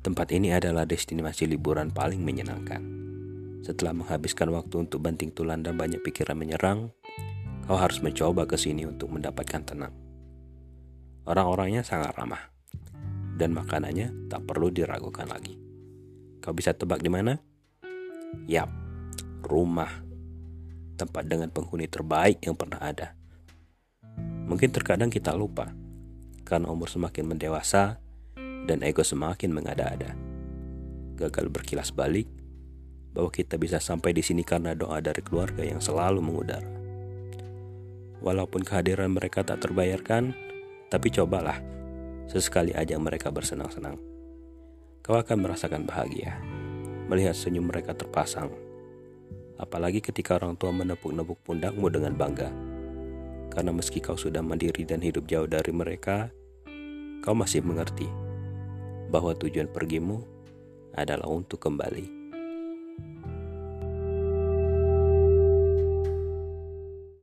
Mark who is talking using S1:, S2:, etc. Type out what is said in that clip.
S1: Tempat ini adalah destinasi liburan paling menyenangkan. Setelah menghabiskan waktu untuk banting tulang dan banyak pikiran menyerang, kau harus mencoba ke sini untuk mendapatkan tenang. Orang-orangnya sangat ramah, dan makanannya tak perlu diragukan lagi. Kau bisa tebak di mana? Yap, rumah. Tempat dengan penghuni terbaik yang pernah ada. Mungkin terkadang kita lupa, karena umur semakin mendewasa, dan ego semakin mengada-ada. Gagal berkilas balik bahwa kita bisa sampai di sini karena doa dari keluarga yang selalu mengudara. Walaupun kehadiran mereka tak terbayarkan, tapi cobalah sesekali aja mereka bersenang-senang. Kau akan merasakan bahagia melihat senyum mereka terpasang. Apalagi ketika orang tua menepuk-nepuk pundakmu dengan bangga. Karena meski kau sudah mandiri dan hidup jauh dari mereka, kau masih mengerti bahwa tujuan pergimu adalah untuk kembali.